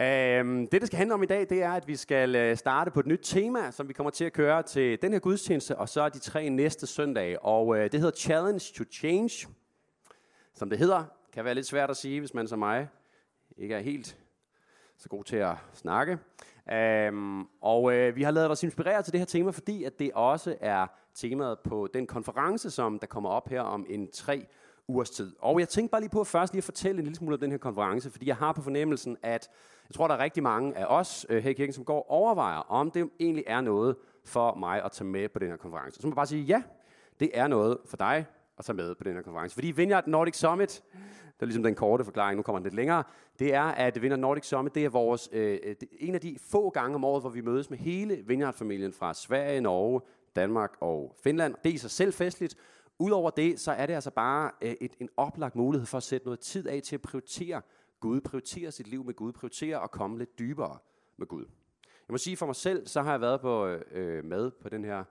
Øhm, det, det skal handle om i dag, det er, at vi skal øh, starte på et nyt tema, som vi kommer til at køre til den her gudstjeneste, og så de tre næste søndage. Og øh, det hedder Challenge to Change, som det hedder. Kan være lidt svært at sige, hvis man som mig ikke er helt så god til at snakke. Øhm, og øh, vi har lavet os inspirere til det her tema, fordi at det også er temaet på den konference, som der kommer op her om en tre ugers tid. Og jeg tænkte bare lige på at først lige at fortælle en lille smule om den her konference, fordi jeg har på fornemmelsen, at jeg tror, der er rigtig mange af os øh, her i kirken, som går og overvejer, om det egentlig er noget for mig at tage med på den her konference. Så må jeg bare sige, ja, det er noget for dig at tage med på den her konference. Fordi Vineyard Nordic Summit, det er ligesom den korte forklaring, nu kommer den lidt længere, det er, at Vineyard Nordic Summit, det er vores, øh, det, en af de få gange om året, hvor vi mødes med hele Vineyard-familien fra Sverige, Norge, Danmark og Finland. Det er i sig selv festligt, Udover det, så er det altså bare øh, et, en oplagt mulighed for at sætte noget tid af til at prioritere Gud, prioritere sit liv med Gud, prioritere at komme lidt dybere med Gud. Jeg må sige for mig selv, så har jeg været på, øh, med på den her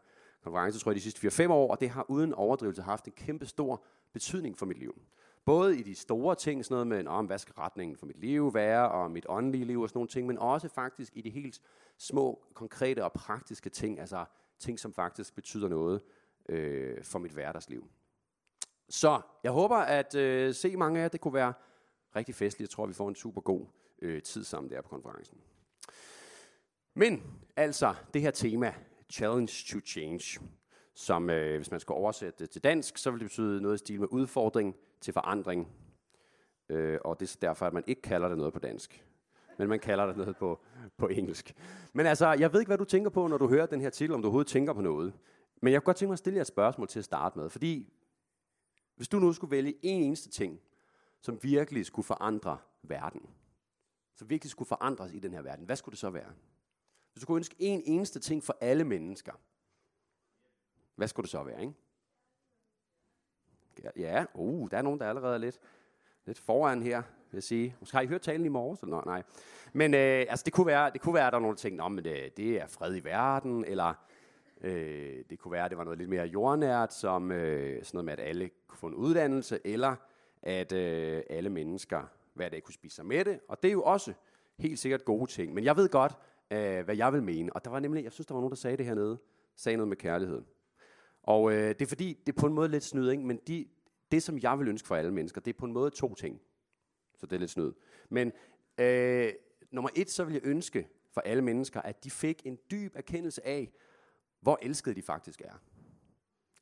konference, tror jeg, de sidste 4-5 år, og det har uden overdrivelse haft en kæmpe stor betydning for mit liv. Både i de store ting, sådan noget med, om hvad skal retningen for mit liv være, og mit åndelige liv og sådan nogle ting, men også faktisk i de helt små, konkrete og praktiske ting, altså ting, som faktisk betyder noget øh, for mit hverdagsliv. Så jeg håber at øh, se mange af jer. Det kunne være rigtig festligt. Jeg tror, vi får en super god øh, tid sammen der på konferencen. Men altså, det her tema, Challenge to Change, som øh, hvis man skal oversætte det til dansk, så vil det betyde noget i stil med udfordring til forandring. Øh, og det er derfor, at man ikke kalder det noget på dansk. Men man kalder det noget på, på engelsk. Men altså, jeg ved ikke, hvad du tænker på, når du hører den her titel, om du overhovedet tænker på noget. Men jeg kunne godt tænke mig at stille jer et spørgsmål til at starte med, fordi hvis du nu skulle vælge en eneste ting, som virkelig skulle forandre verden, som virkelig skulle forandres i den her verden, hvad skulle det så være? Hvis du kunne ønske en eneste ting for alle mennesker, hvad skulle det så være, ikke? Ja, uh, der er nogen, der allerede er lidt, lidt foran her, vil jeg sige. Måske har I hørt talen i morges? Eller? Nej. Men øh, altså, det kunne være, det kunne være, at der er nogle ting, om det, øh, det er fred i verden, eller Øh, det kunne være, at det var noget lidt mere jordnært, som øh, sådan noget med, at alle kunne få en uddannelse, eller at øh, alle mennesker hver dag kunne spise sig med det. Og det er jo også helt sikkert gode ting. Men jeg ved godt, øh, hvad jeg vil mene. Og der var nemlig, jeg synes, der var nogen, der sagde det hernede, sagde noget med kærlighed. Og øh, det er fordi, det er på en måde lidt snyd, ikke? men de, det, som jeg vil ønske for alle mennesker, det er på en måde to ting. Så det er lidt snyd. Men øh, nummer et, så vil jeg ønske for alle mennesker, at de fik en dyb erkendelse af, hvor elskede de faktisk er.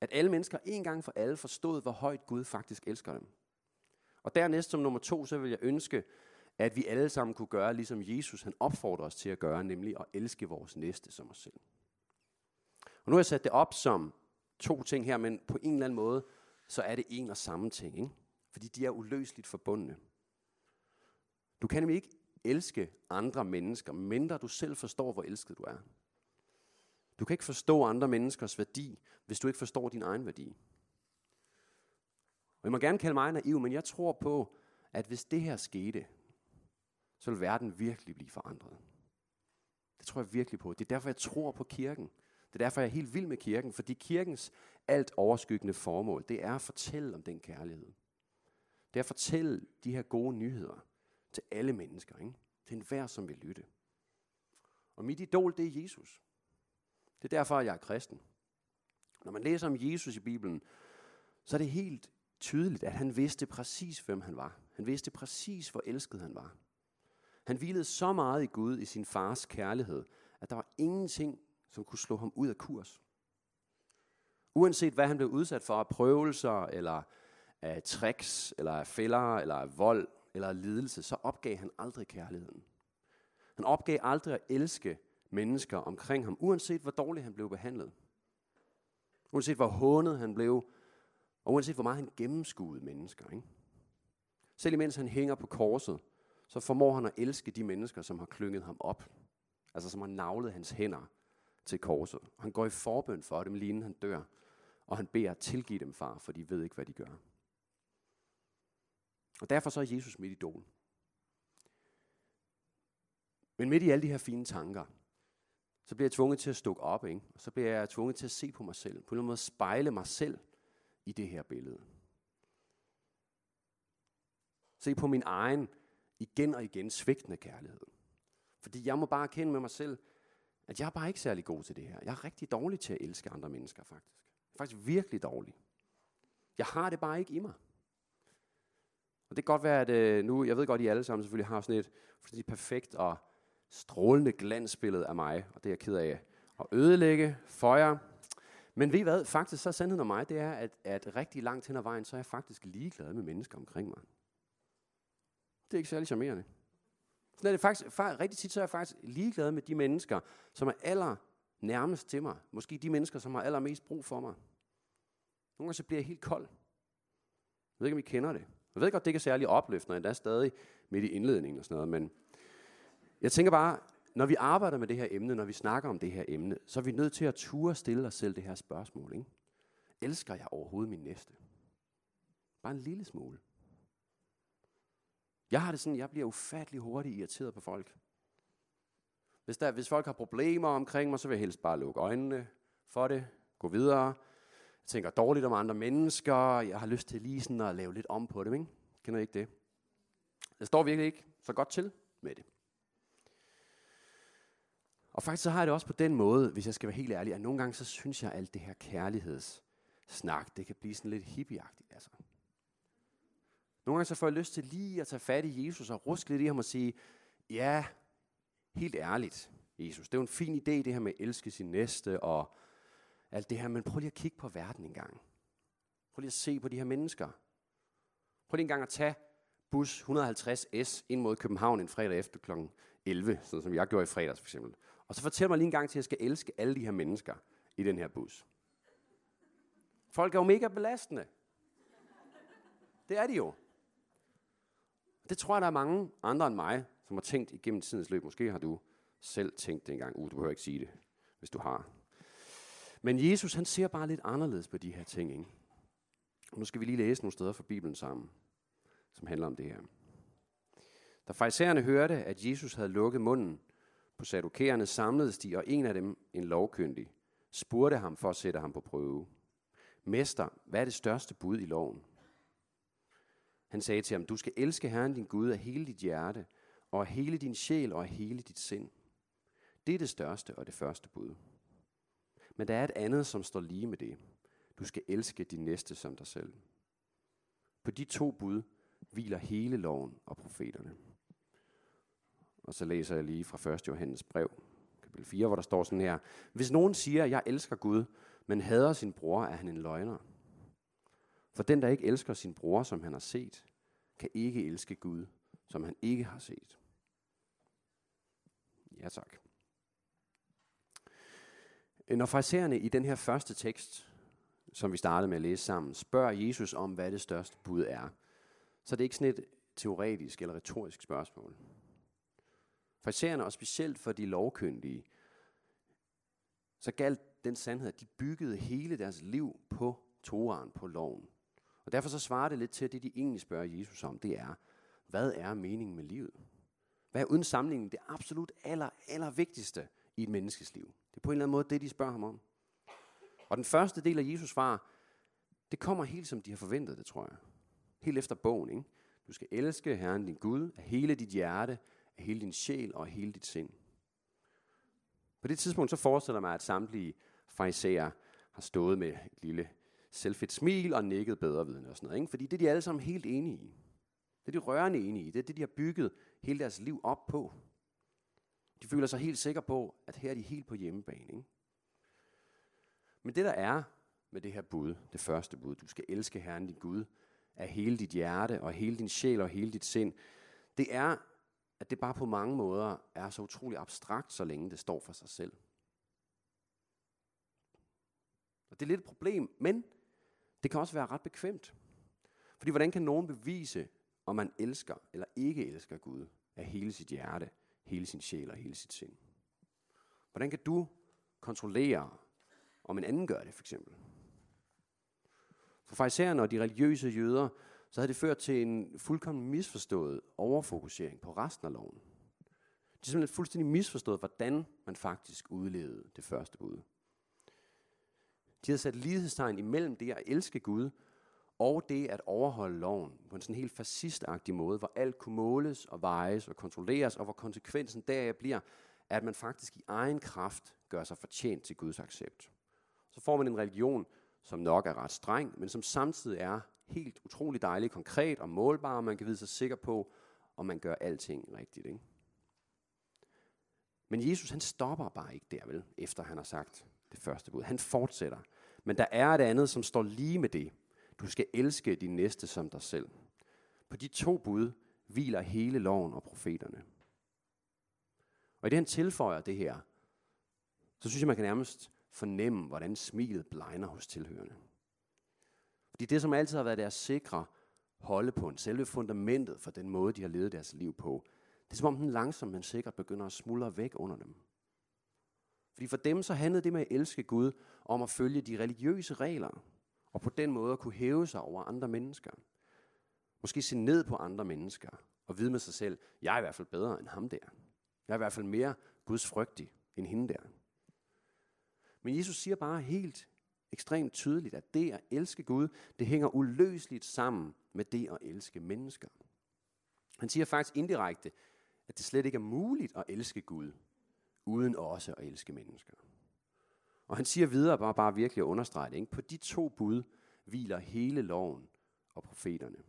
At alle mennesker en gang for alle forstod, hvor højt Gud faktisk elsker dem. Og dernæst som nummer to, så vil jeg ønske, at vi alle sammen kunne gøre, ligesom Jesus han opfordrer os til at gøre, nemlig at elske vores næste som os selv. Og nu har jeg sat det op som to ting her, men på en eller anden måde, så er det en og samme ting. Ikke? Fordi de er uløseligt forbundne. Du kan nemlig ikke elske andre mennesker, mindre du selv forstår, hvor elsket du er. Du kan ikke forstå andre menneskers værdi, hvis du ikke forstår din egen værdi. Og jeg må gerne kalde mig naiv, men jeg tror på, at hvis det her skete, så vil verden virkelig blive forandret. Det tror jeg virkelig på. Det er derfor, jeg tror på kirken. Det er derfor, jeg er helt vild med kirken, fordi kirkens alt overskyggende formål, det er at fortælle om den kærlighed. Det er at fortælle de her gode nyheder til alle mennesker, ikke? til enhver, som vil lytte. Og mit idol, det er Jesus. Det er derfor, jeg er kristen. Når man læser om Jesus i Bibelen, så er det helt tydeligt, at han vidste præcis, hvem han var. Han vidste præcis, hvor elsket han var. Han hvilede så meget i Gud i sin fars kærlighed, at der var ingenting, som kunne slå ham ud af kurs. Uanset hvad han blev udsat for af prøvelser, eller af tricks, eller af fælder, eller af vold, eller af lidelse, så opgav han aldrig kærligheden. Han opgav aldrig at elske mennesker omkring ham, uanset hvor dårligt han blev behandlet. Uanset hvor hånet han blev, og uanset hvor meget han gennemskuede mennesker. Ikke? Selv imens han hænger på korset, så formår han at elske de mennesker, som har klynget ham op. Altså som har navlet hans hænder til korset. Han går i forbøn for dem, lige inden han dør. Og han beder at tilgive dem, far, for de ved ikke, hvad de gør. Og derfor så er Jesus mit idol. Men midt i alle de her fine tanker, så bliver jeg tvunget til at stukke op, ikke? og så bliver jeg tvunget til at se på mig selv, på en måde spejle mig selv i det her billede. Se på min egen igen og igen svigtende kærlighed. Fordi jeg må bare erkende med mig selv, at jeg er bare ikke særlig god til det her. Jeg er rigtig dårlig til at elske andre mennesker, faktisk. Jeg er faktisk virkelig dårlig. Jeg har det bare ikke i mig. Og det kan godt være, at øh, nu, jeg ved godt, at I alle sammen selvfølgelig har sådan et fordi perfekt og strålende glansbillede af mig, og det er jeg ked af at ødelægge for jer. Men ved I hvad? Faktisk så er sandheden om mig, det er, at, at rigtig langt hen ad vejen, så er jeg faktisk ligeglad med mennesker omkring mig. Det er ikke særlig charmerende. Sådan er det faktisk, faktisk, rigtig tit så er jeg faktisk ligeglad med de mennesker, som er aller nærmest til mig. Måske de mennesker, som har allermest brug for mig. Nogle gange så bliver jeg helt kold. Jeg ved ikke, om I kender det. Jeg ved godt, det ikke er særlig opløftende, endda stadig midt i indledningen og sådan noget, men jeg tænker bare, når vi arbejder med det her emne, når vi snakker om det her emne, så er vi nødt til at ture stille os selv det her spørgsmål. Ikke? Elsker jeg overhovedet min næste? Bare en lille smule. Jeg har det sådan, jeg bliver ufattelig hurtigt irriteret på folk. Hvis, der, hvis folk har problemer omkring mig, så vil jeg helst bare lukke øjnene for det, gå videre. Jeg tænker dårligt om andre mennesker, jeg har lyst til lige sådan at lave lidt om på dem, ikke? Kender I ikke det? Jeg står virkelig ikke så godt til med det. Og faktisk så har jeg det også på den måde, hvis jeg skal være helt ærlig, at nogle gange så synes jeg, at alt det her kærlighedssnak, det kan blive sådan lidt hippieagtigt. Altså. Nogle gange så får jeg lyst til lige at tage fat i Jesus og ruske lidt i ham og sige, ja, helt ærligt, Jesus, det er jo en fin idé, det her med at elske sin næste og alt det her, men prøv lige at kigge på verden en gang. Prøv lige at se på de her mennesker. Prøv lige en gang at tage bus 150S ind mod København en fredag efter kl. 11, sådan som jeg gjorde i fredags for eksempel. Og så fortæl mig lige en gang til, at jeg skal elske alle de her mennesker i den her bus. Folk er jo mega belastende. Det er de jo. Det tror jeg, der er mange andre end mig, som har tænkt igennem tidens løb. Måske har du selv tænkt det engang. Uh, du behøver ikke sige det, hvis du har. Men Jesus, han ser bare lidt anderledes på de her ting. Ikke? nu skal vi lige læse nogle steder fra Bibelen sammen, som handler om det her. Da fraisererne hørte, at Jesus havde lukket munden på sadukæerne, samledes de, og en af dem, en lovkyndig, spurgte ham for at sætte ham på prøve. Mester, hvad er det største bud i loven? Han sagde til ham, du skal elske Herren din Gud af hele dit hjerte, og af hele din sjæl og af hele dit sind. Det er det største og det første bud. Men der er et andet, som står lige med det. Du skal elske din næste som dig selv. På de to bud hviler hele loven og profeterne. Og så læser jeg lige fra 1. Johannes brev, kapitel 4, hvor der står sådan her. Hvis nogen siger, jeg elsker Gud, men hader sin bror, er han en løgner. For den, der ikke elsker sin bror, som han har set, kan ikke elske Gud, som han ikke har set. Ja tak. Når fraisererne i den her første tekst, som vi startede med at læse sammen, spørger Jesus om, hvad det største bud er, så det er det ikke sådan et teoretisk eller retorisk spørgsmål. Farisæerne, og specielt for de lovkyndige, så galt den sandhed, at de byggede hele deres liv på Toraen, på loven. Og derfor så svarer det lidt til, at det de egentlig spørger Jesus om, det er, hvad er meningen med livet? Hvad er uden sammenligning det absolut aller, aller vigtigste i et menneskes liv? Det er på en eller anden måde det, de spørger ham om. Og den første del af Jesus svar, det kommer helt som de har forventet det, tror jeg. Helt efter bogen, ikke? Du skal elske Herren din Gud af hele dit hjerte, af hele din sjæl og hele dit sind. På det tidspunkt så forestiller mig, at samtlige farisæer har stået med et lille selvfedt smil og nikket bedre viden og sådan noget. Ikke? Fordi det er de alle sammen helt enige i. Det er de rørende enige i. Det er det, de har bygget hele deres liv op på. De føler sig helt sikre på, at her er de helt på hjemmebane. Ikke? Men det der er med det her bud, det første bud, du skal elske Herren din Gud af hele dit hjerte og hele din sjæl og hele dit sind, det er, at det bare på mange måder er så utrolig abstrakt, så længe det står for sig selv. Og det er lidt et problem, men det kan også være ret bekvemt. Fordi hvordan kan nogen bevise, om man elsker eller ikke elsker Gud af hele sit hjerte, hele sin sjæl og hele sit sind? Hvordan kan du kontrollere, om en anden gør det, for eksempel? For farisæerne og de religiøse jøder, så havde det ført til en fuldkommen misforstået overfokusering på resten af loven. De simpelthen fuldstændig misforstået, hvordan man faktisk udlevede det første bud. De havde sat lighedstegn imellem det at elske Gud, og det at overholde loven på en sådan helt fascistagtig måde, hvor alt kunne måles og vejes og kontrolleres, og hvor konsekvensen deraf bliver, at man faktisk i egen kraft gør sig fortjent til Guds accept. Så får man en religion, som nok er ret streng, men som samtidig er helt utrolig dejlig, konkret og målbar, og man kan vide sig sikker på, om man gør alting rigtigt. Ikke? Men Jesus han stopper bare ikke der, vel, efter han har sagt det første bud. Han fortsætter. Men der er et andet, som står lige med det. Du skal elske din næste som dig selv. På de to bud hviler hele loven og profeterne. Og i det han tilføjer det her, så synes jeg, man kan nærmest fornemme, hvordan smilet blegner hos tilhørende. Fordi det, som altid har været deres sikre holde på en selve fundamentet for den måde, de har levet deres liv på, det er som om den langsomt, men sikkert begynder at smuldre væk under dem. Fordi for dem så handlede det med at elske Gud om at følge de religiøse regler, og på den måde at kunne hæve sig over andre mennesker. Måske se ned på andre mennesker, og vide med sig selv, jeg er i hvert fald bedre end ham der. Jeg er i hvert fald mere Guds frygtig end hende der. Men Jesus siger bare helt ekstremt tydeligt, at det at elske Gud, det hænger uløseligt sammen med det at elske mennesker. Han siger faktisk indirekte, at det slet ikke er muligt at elske Gud, uden også at elske mennesker. Og han siger videre, bare, bare virkelig at understrege det, ikke? på de to bud hviler hele loven og profeterne.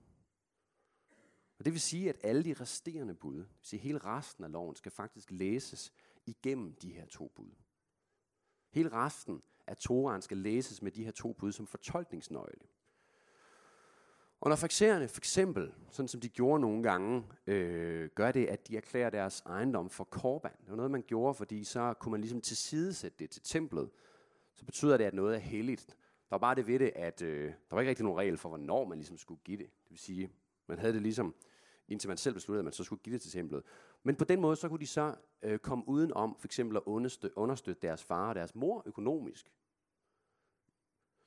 Og det vil sige, at alle de resterende bud, det vil sige hele resten af loven, skal faktisk læses igennem de her to bud. Hele resten at Toraen skal læses med de her to bud som fortolkningsnøgle. Og når faxererne for eksempel, sådan som de gjorde nogle gange, øh, gør det, at de erklærer deres ejendom for korban. Det var noget, man gjorde, fordi så kunne man ligesom tilsidesætte det til templet. Så betyder det, at noget er helligt. Der var bare det ved det, at øh, der var ikke rigtig nogen regel for, hvornår man ligesom skulle give det. Det vil sige, man havde det ligesom, indtil man selv besluttede, at man så skulle give det til templet. Men på den måde, så kunne de så øh, komme udenom for eksempel at understøtte, understøtte deres far og deres mor økonomisk.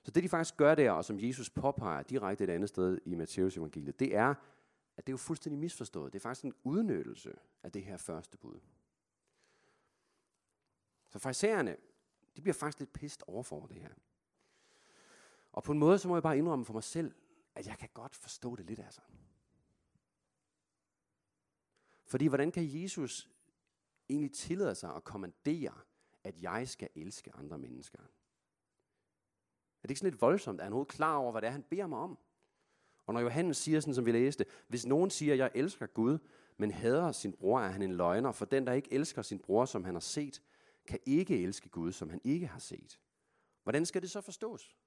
Så det de faktisk gør der, og som Jesus påpeger direkte et andet sted i Matteus evangeliet, det er, at det er jo fuldstændig misforstået. Det er faktisk en udnyttelse af det her første bud. Så fraisererne, de bliver faktisk lidt pist over for det her. Og på en måde, så må jeg bare indrømme for mig selv, at jeg kan godt forstå det lidt altså. Fordi hvordan kan Jesus egentlig tillade sig at kommandere, at jeg skal elske andre mennesker? Er det ikke sådan lidt voldsomt? Er han overhovedet klar over, hvad det er, han beder mig om? Og når Johannes siger sådan, som vi læste, hvis nogen siger, jeg elsker Gud, men hader sin bror, er han en løgner, for den, der ikke elsker sin bror, som han har set, kan ikke elske Gud, som han ikke har set. Hvordan skal det så forstås?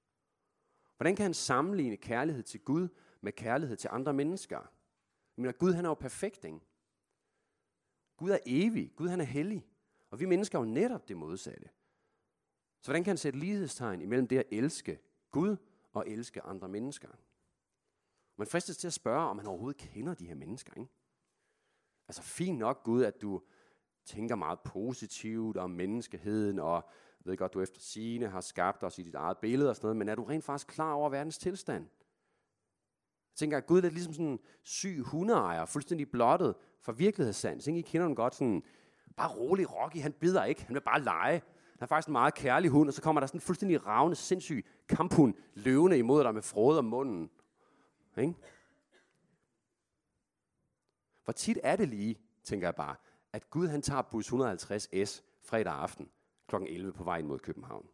Hvordan kan han sammenligne kærlighed til Gud med kærlighed til andre mennesker? Men Gud han er jo perfekt, ikke? Gud er evig. Gud han er hellig. Og vi mennesker er jo netop det modsatte. Så hvordan kan han sætte lighedstegn imellem det at elske Gud og elske andre mennesker? Man fristes til at spørge, om han overhovedet kender de her mennesker. Ikke? Altså fint nok Gud, at du tænker meget positivt om menneskeheden, og ved godt, du efter sine har skabt os i dit eget billede og sådan noget, men er du rent faktisk klar over verdens tilstand? Jeg tænker, at Gud er ligesom sådan en syg hundeejer, fuldstændig blottet for virkelighedssans. I kender den godt sådan, bare rolig Rocky, han bider ikke, han vil bare lege. Han er faktisk en meget kærlig hund, og så kommer der sådan en fuldstændig ravne, sindssyg kamphund løvende imod dig med frode om munden. Ikke? Hvor tit er det lige, tænker jeg bare, at Gud han tager bus 150 S fredag aften kl. 11 på vej mod København.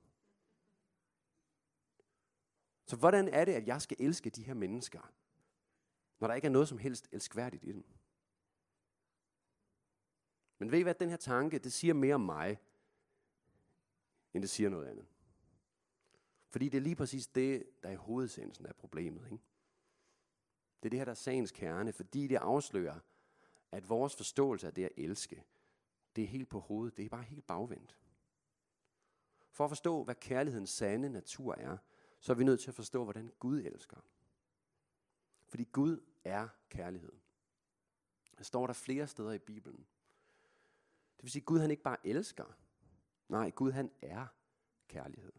Så hvordan er det, at jeg skal elske de her mennesker, når der ikke er noget som helst elskværdigt i dem? Men ved I hvad, den her tanke, det siger mere om mig, end det siger noget andet. Fordi det er lige præcis det, der er hovedsendelsen af problemet. Ikke? Det er det her, der er sagens kerne, fordi det afslører, at vores forståelse af det at elske, det er helt på hovedet, det er bare helt bagvendt. For at forstå, hvad kærlighedens sande natur er, så er vi nødt til at forstå, hvordan Gud elsker. Fordi Gud er kærlighed. Det står der flere steder i Bibelen. Det vil sige, at Gud han ikke bare elsker, Nej, Gud han er kærlighed.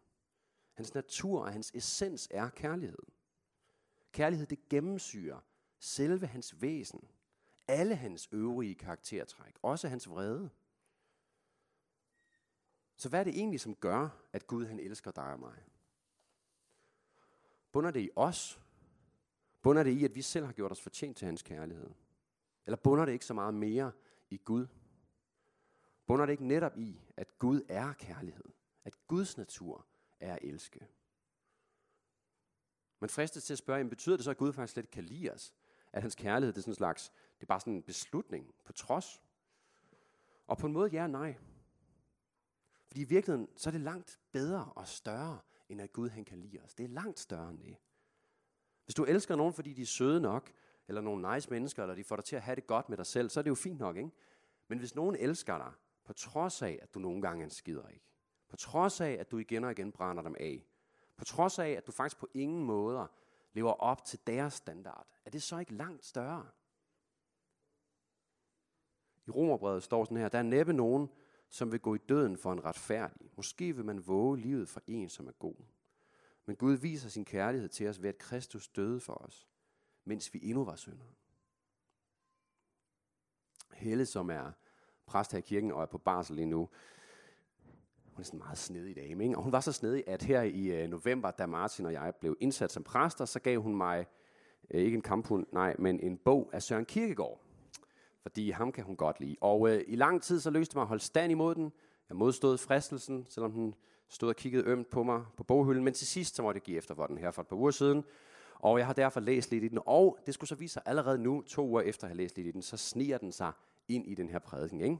Hans natur og hans essens er kærlighed. Kærlighed det gennemsyrer selve hans væsen. Alle hans øvrige karaktertræk. Også hans vrede. Så hvad er det egentlig, som gør, at Gud han elsker dig og mig? Bunder det i os? Bunder det i, at vi selv har gjort os fortjent til hans kærlighed? Eller bunder det ikke så meget mere i Gud? Bunder det ikke netop i, at Gud er kærlighed? At Guds natur er at elske? Man fristes til at spørge, betyder det så, at Gud faktisk slet ikke kan lide os? At hans kærlighed det er sådan en slags, det er bare sådan en beslutning på trods? Og på en måde ja og nej. Fordi i virkeligheden, så er det langt bedre og større, end at Gud han kan lide os. Det er langt større end det. Hvis du elsker nogen, fordi de er søde nok, eller nogle nice mennesker, eller de får dig til at have det godt med dig selv, så er det jo fint nok, ikke? Men hvis nogen elsker dig, på trods af, at du nogle gange er en skider ikke, på trods af, at du igen og igen brænder dem af, på trods af, at du faktisk på ingen måder lever op til deres standard, er det så ikke langt større? I Romerbrevet står sådan her, der er næppe nogen, som vil gå i døden for en retfærdig. Måske vil man våge livet for en, som er god. Men Gud viser sin kærlighed til os ved, at Kristus døde for os, mens vi endnu var syndere. Helle, som er præst her i kirken og er på barsel lige nu, hun er sådan meget snedig dame, ikke? Og hun var så snedig, at her i øh, november, da Martin og jeg blev indsat som præster, så gav hun mig, øh, ikke en kamphund, nej, men en bog af Søren Kirkegaard. Fordi ham kan hun godt lide. Og øh, i lang tid så løste mig at holde stand imod den. Jeg modstod fristelsen, selvom den stod og kiggede ømt på mig på boghylden. Men til sidst så måtte jeg give efter for den her for et par uger siden. Og jeg har derfor læst lidt i den. Og det skulle så vise sig allerede nu, to uger efter at have læst lidt i den, så sniger den sig ind i den her prædiken. Ikke?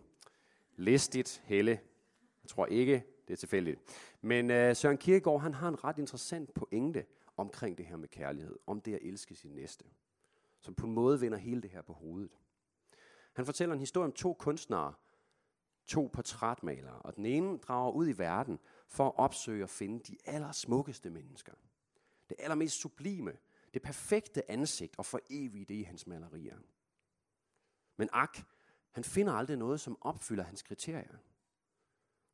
Listigt, Helle. Jeg tror ikke, det er tilfældigt. Men uh, Søren Kierkegaard, han har en ret interessant pointe omkring det her med kærlighed. Om det at elske sin næste. Som på en måde vender hele det her på hovedet. Han fortæller en historie om to kunstnere, to portrætmalere, og den ene drager ud i verden for at opsøge og finde de allersmukkeste mennesker. Det allermest sublime, det perfekte ansigt og for evigt det i hans malerier. Men ak, han finder aldrig noget, som opfylder hans kriterier.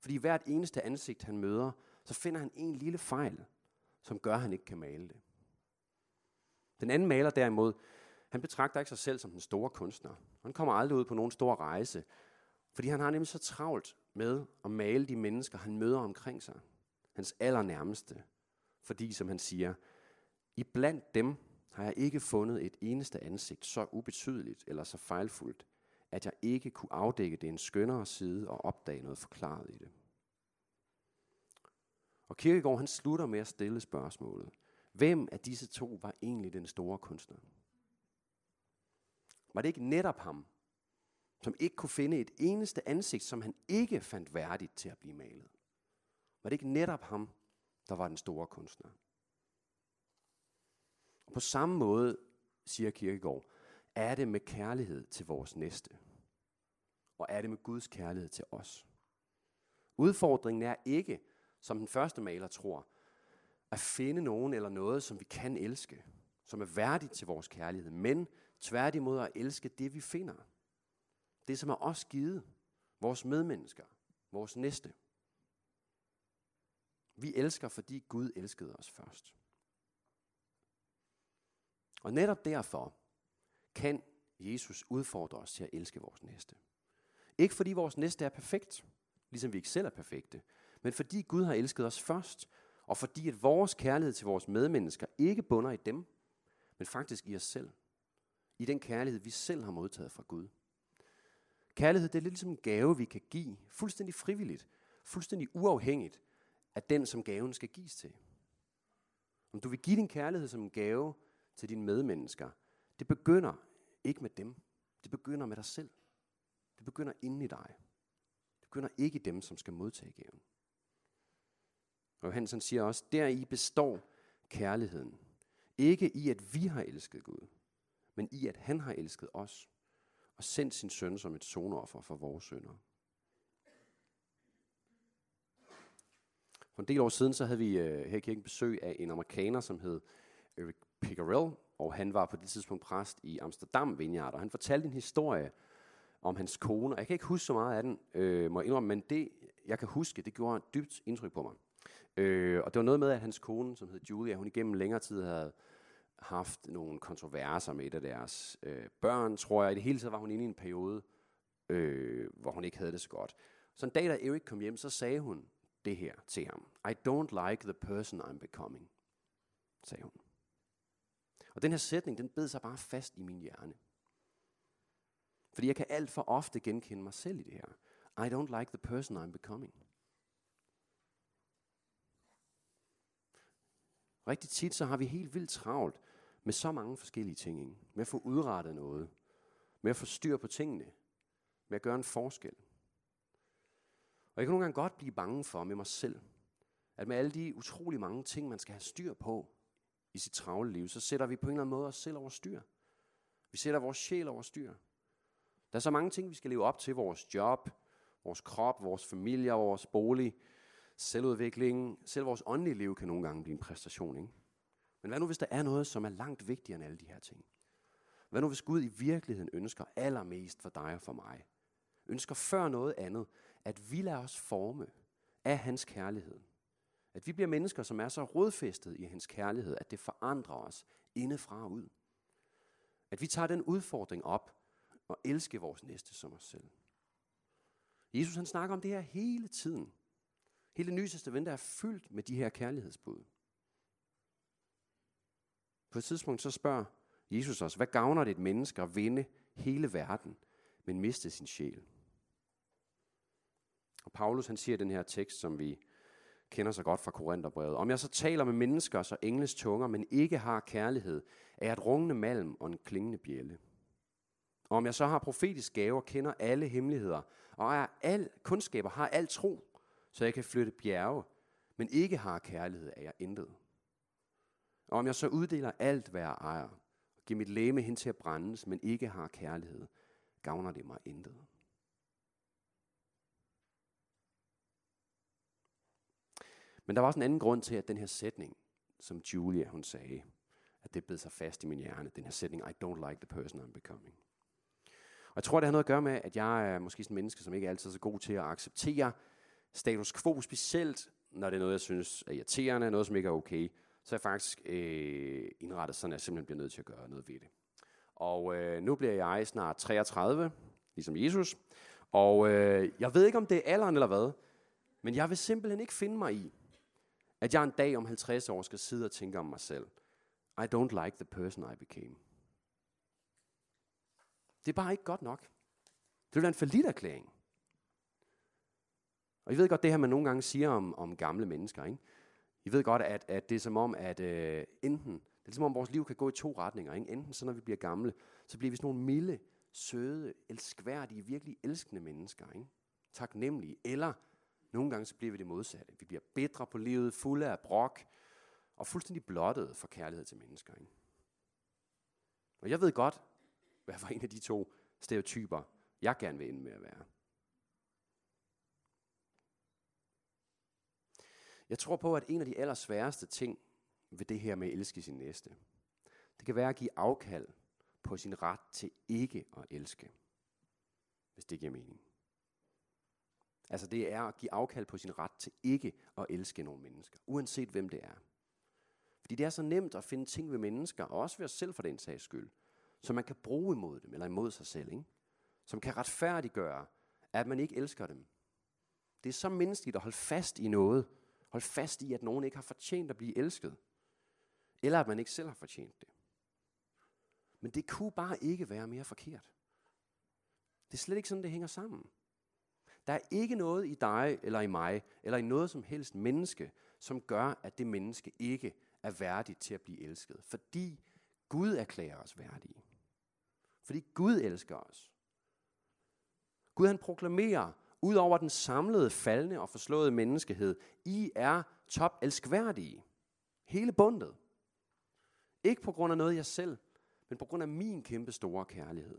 Fordi hvert eneste ansigt, han møder, så finder han en lille fejl, som gør, at han ikke kan male det. Den anden maler derimod, han betragter ikke sig selv som den store kunstner. Han kommer aldrig ud på nogen stor rejse, fordi han har nemlig så travlt med at male de mennesker, han møder omkring sig. Hans allernærmeste. Fordi, som han siger, i blandt dem har jeg ikke fundet et eneste ansigt så ubetydeligt eller så fejlfuldt, at jeg ikke kunne afdække det en skønnere side og opdage noget forklaret i det. Og Kirkegaard han slutter med at stille spørgsmålet. Hvem af disse to var egentlig den store kunstner? Var det ikke netop ham, som ikke kunne finde et eneste ansigt, som han ikke fandt værdigt til at blive malet? Var det ikke netop ham, der var den store kunstner? Og på samme måde, siger Kirkegaard, er det med kærlighed til vores næste. Og er det med Guds kærlighed til os. Udfordringen er ikke, som den første maler tror, at finde nogen eller noget, som vi kan elske, som er værdigt til vores kærlighed, men Tværtimod at elske det, vi finder. Det, som er os givet. Vores medmennesker. Vores næste. Vi elsker, fordi Gud elskede os først. Og netop derfor kan Jesus udfordre os til at elske vores næste. Ikke fordi vores næste er perfekt, ligesom vi ikke selv er perfekte, men fordi Gud har elsket os først, og fordi at vores kærlighed til vores medmennesker ikke bunder i dem, men faktisk i os selv i den kærlighed, vi selv har modtaget fra Gud. Kærlighed, det er lidt ligesom en gave, vi kan give, fuldstændig frivilligt, fuldstændig uafhængigt af den, som gaven skal gives til. Om du vil give din kærlighed som en gave til dine medmennesker, det begynder ikke med dem. Det begynder med dig selv. Det begynder inde i dig. Det begynder ikke i dem, som skal modtage gaven. Og Johansen siger også, deri består kærligheden. Ikke i, at vi har elsket Gud, men i at han har elsket os og sendt sin søn som et sonoffer for vores sønder. For en del år siden, så havde vi øh, her i kirken besøg af en amerikaner, som hed Eric Pickerell, og han var på det tidspunkt præst i Amsterdam Vineyard, og han fortalte en historie om hans kone, og jeg kan ikke huske så meget af den, øh, må jeg indrømme, men det, jeg kan huske, det gjorde et dybt indtryk på mig. Øh, og det var noget med, at hans kone, som hed Julia, hun igennem længere tid havde haft nogle kontroverser med et af deres øh, børn, tror jeg. I det hele taget var hun inde i en periode, øh, hvor hun ikke havde det så godt. Så en dag, da Erik kom hjem, så sagde hun det her til ham. I don't like the person I'm becoming, sagde hun. Og den her sætning, den bed sig bare fast i min hjerne. Fordi jeg kan alt for ofte genkende mig selv i det her. I don't like the person I'm becoming. Rigtig tit så har vi helt vildt travlt med så mange forskellige ting. Ikke? Med at få udrettet noget. Med at få styr på tingene. Med at gøre en forskel. Og jeg kan nogle gange godt blive bange for med mig selv, at med alle de utrolig mange ting, man skal have styr på i sit travle liv, så sætter vi på en eller anden måde os selv over styr. Vi sætter vores sjæl over styr. Der er så mange ting, vi skal leve op til. Vores job, vores krop, vores familie, vores bolig, selvudvikling. Selv vores åndelige liv kan nogle gange blive en præstation. Ikke? Men hvad nu, hvis der er noget, som er langt vigtigere end alle de her ting? Hvad nu, hvis Gud i virkeligheden ønsker allermest for dig og for mig? Ønsker før noget andet, at vi lader os forme af hans kærlighed. At vi bliver mennesker, som er så rodfæstet i hans kærlighed, at det forandrer os indefra og ud. At vi tager den udfordring op og elske vores næste som os selv. Jesus han snakker om det her hele tiden. Hele det nye testament er fyldt med de her kærlighedsbud. På et tidspunkt så spørger Jesus os, hvad gavner det et menneske at vinde hele verden, men miste sin sjæl? Og Paulus han siger den her tekst, som vi kender så godt fra Korintherbrevet. Om jeg så taler med mennesker så engles tunger, men ikke har kærlighed, er jeg et rungende malm og en klingende bjælle. Og om jeg så har profetisk gaver, kender alle hemmeligheder, og er al kundskaber, har al tro, så jeg kan flytte bjerge, men ikke har kærlighed, er jeg intet. Og om jeg så uddeler alt, hvad jeg ejer, og giver mit læme hen til at brændes, men ikke har kærlighed, gavner det mig intet. Men der var også en anden grund til, at den her sætning, som Julia hun sagde, at det blev sig fast i min hjerne, den her sætning, I don't like the person I'm becoming. Og jeg tror, det har noget at gøre med, at jeg er måske sådan en menneske, som ikke er altid så god til at acceptere status quo, specielt når det er noget, jeg synes er irriterende, noget, som ikke er okay, så er jeg faktisk øh, indrettet sådan, at jeg simpelthen bliver nødt til at gøre noget ved det. Og øh, nu bliver jeg snart 33, ligesom Jesus, og øh, jeg ved ikke, om det er alderen eller hvad, men jeg vil simpelthen ikke finde mig i, at jeg en dag om 50 år skal sidde og tænke om mig selv. I don't like the person I became. Det er bare ikke godt nok. Det vil være en forlit erklæring. Og I ved godt det her, man nogle gange siger om, om gamle mennesker. Ikke? I ved godt, at, at det er som om, at øh, enten, det er som om vores liv kan gå i to retninger. Ikke? Enten så når vi bliver gamle, så bliver vi sådan nogle milde, søde, elskværdige, virkelig elskende mennesker. Ikke? Taknemmelige. Eller nogle gange så bliver vi det modsatte. Vi bliver bedre på livet, fulde af brok, og fuldstændig blottet for kærlighed til mennesker. Ikke? Og jeg ved godt, hvad for en af de to stereotyper, jeg gerne vil ende med at være. Jeg tror på, at en af de allersværeste ting ved det her med at elske sin næste, det kan være at give afkald på sin ret til ikke at elske, hvis det giver mening. Altså det er at give afkald på sin ret til ikke at elske nogle mennesker, uanset hvem det er. Fordi det er så nemt at finde ting ved mennesker, og også ved os selv for den sags skyld, som man kan bruge imod dem, eller imod sig selv, ikke? som kan retfærdiggøre, at man ikke elsker dem. Det er så menneskeligt at holde fast i noget, Hold fast i, at nogen ikke har fortjent at blive elsket, eller at man ikke selv har fortjent det. Men det kunne bare ikke være mere forkert. Det er slet ikke sådan, det hænger sammen. Der er ikke noget i dig eller i mig, eller i noget som helst menneske, som gør, at det menneske ikke er værdigt til at blive elsket. Fordi Gud erklærer os værdige. Fordi Gud elsker os. Gud han proklamerer, ud over den samlede, faldende og forslåede menneskehed, I er top elskværdige. Hele bundet. Ikke på grund af noget jeg selv, men på grund af min kæmpe store kærlighed.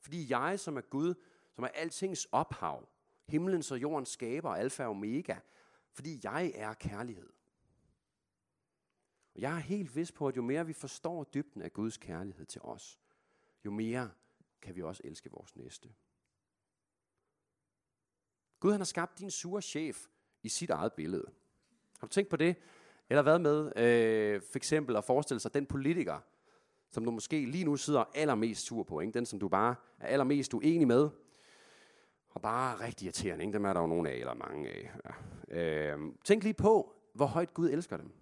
Fordi jeg, som er Gud, som er altings ophav, himlens og jordens skaber, alfa og omega, fordi jeg er kærlighed. Og jeg er helt vis på, at jo mere vi forstår dybden af Guds kærlighed til os, jo mere kan vi også elske vores næste. Gud han har skabt din sure chef i sit eget billede. Har du tænkt på det? Eller hvad med øh, for eksempel at forestille sig den politiker, som du måske lige nu sidder allermest sur på, ikke? den som du bare er allermest uenig med, og bare rigtig irriterende. Ikke? Dem er der jo nogle af, eller mange af. Ja. Øh, tænk lige på, hvor højt Gud elsker dem.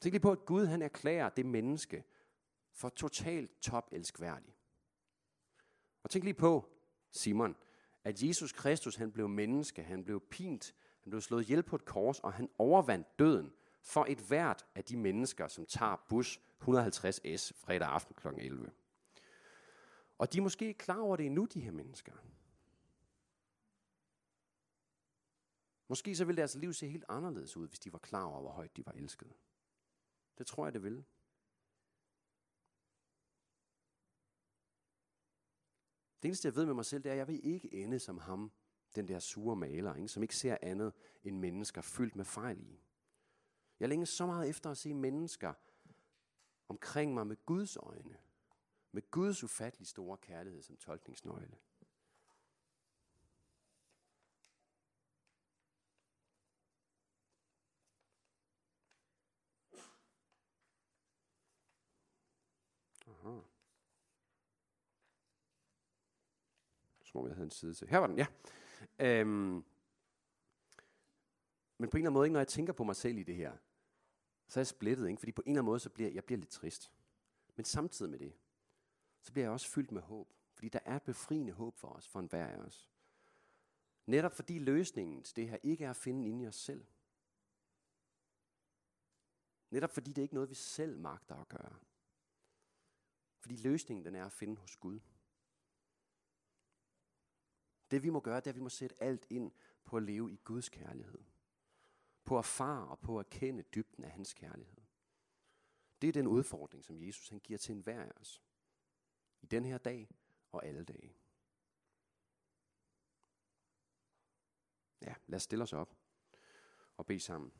Tænk lige på, at Gud han erklærer det menneske for totalt top elskværdig. Og tænk lige på, Simon, at Jesus Kristus, han blev menneske, han blev pint, han blev slået ihjel på et kors, og han overvandt døden for et hvert af de mennesker, som tager bus 150S fredag aften kl. 11. Og de er måske ikke klar over det endnu, de her mennesker. Måske så ville deres liv se helt anderledes ud, hvis de var klar over, hvor højt de var elskede. Det tror jeg, det ville. Det eneste, jeg ved med mig selv, det er, at jeg vil ikke ende som ham, den der sure maler, ikke? som ikke ser andet end mennesker fyldt med fejl i. Jeg længes så meget efter at se mennesker omkring mig med Guds øjne. Med Guds ufattelig store kærlighed som tolkningsnøgle. Som om jeg havde en side til. Her var den, ja. Øhm, men på en eller anden måde, ikke, når jeg tænker på mig selv i det her, så er jeg splittet, ikke? fordi på en eller anden måde, så bliver jeg bliver lidt trist. Men samtidig med det, så bliver jeg også fyldt med håb. Fordi der er et befriende håb for os, for enhver af os. Netop fordi løsningen til det her ikke er at finde inde i os selv. Netop fordi det ikke er noget, vi selv magter at gøre. Fordi løsningen den er at finde hos Gud. Det vi må gøre, det er, at vi må sætte alt ind på at leve i Guds kærlighed. På at erfare og på at kende dybden af hans kærlighed. Det er den udfordring, som Jesus han giver til enhver af os. I den her dag og alle dage. Ja, lad os stille os op og bede sammen.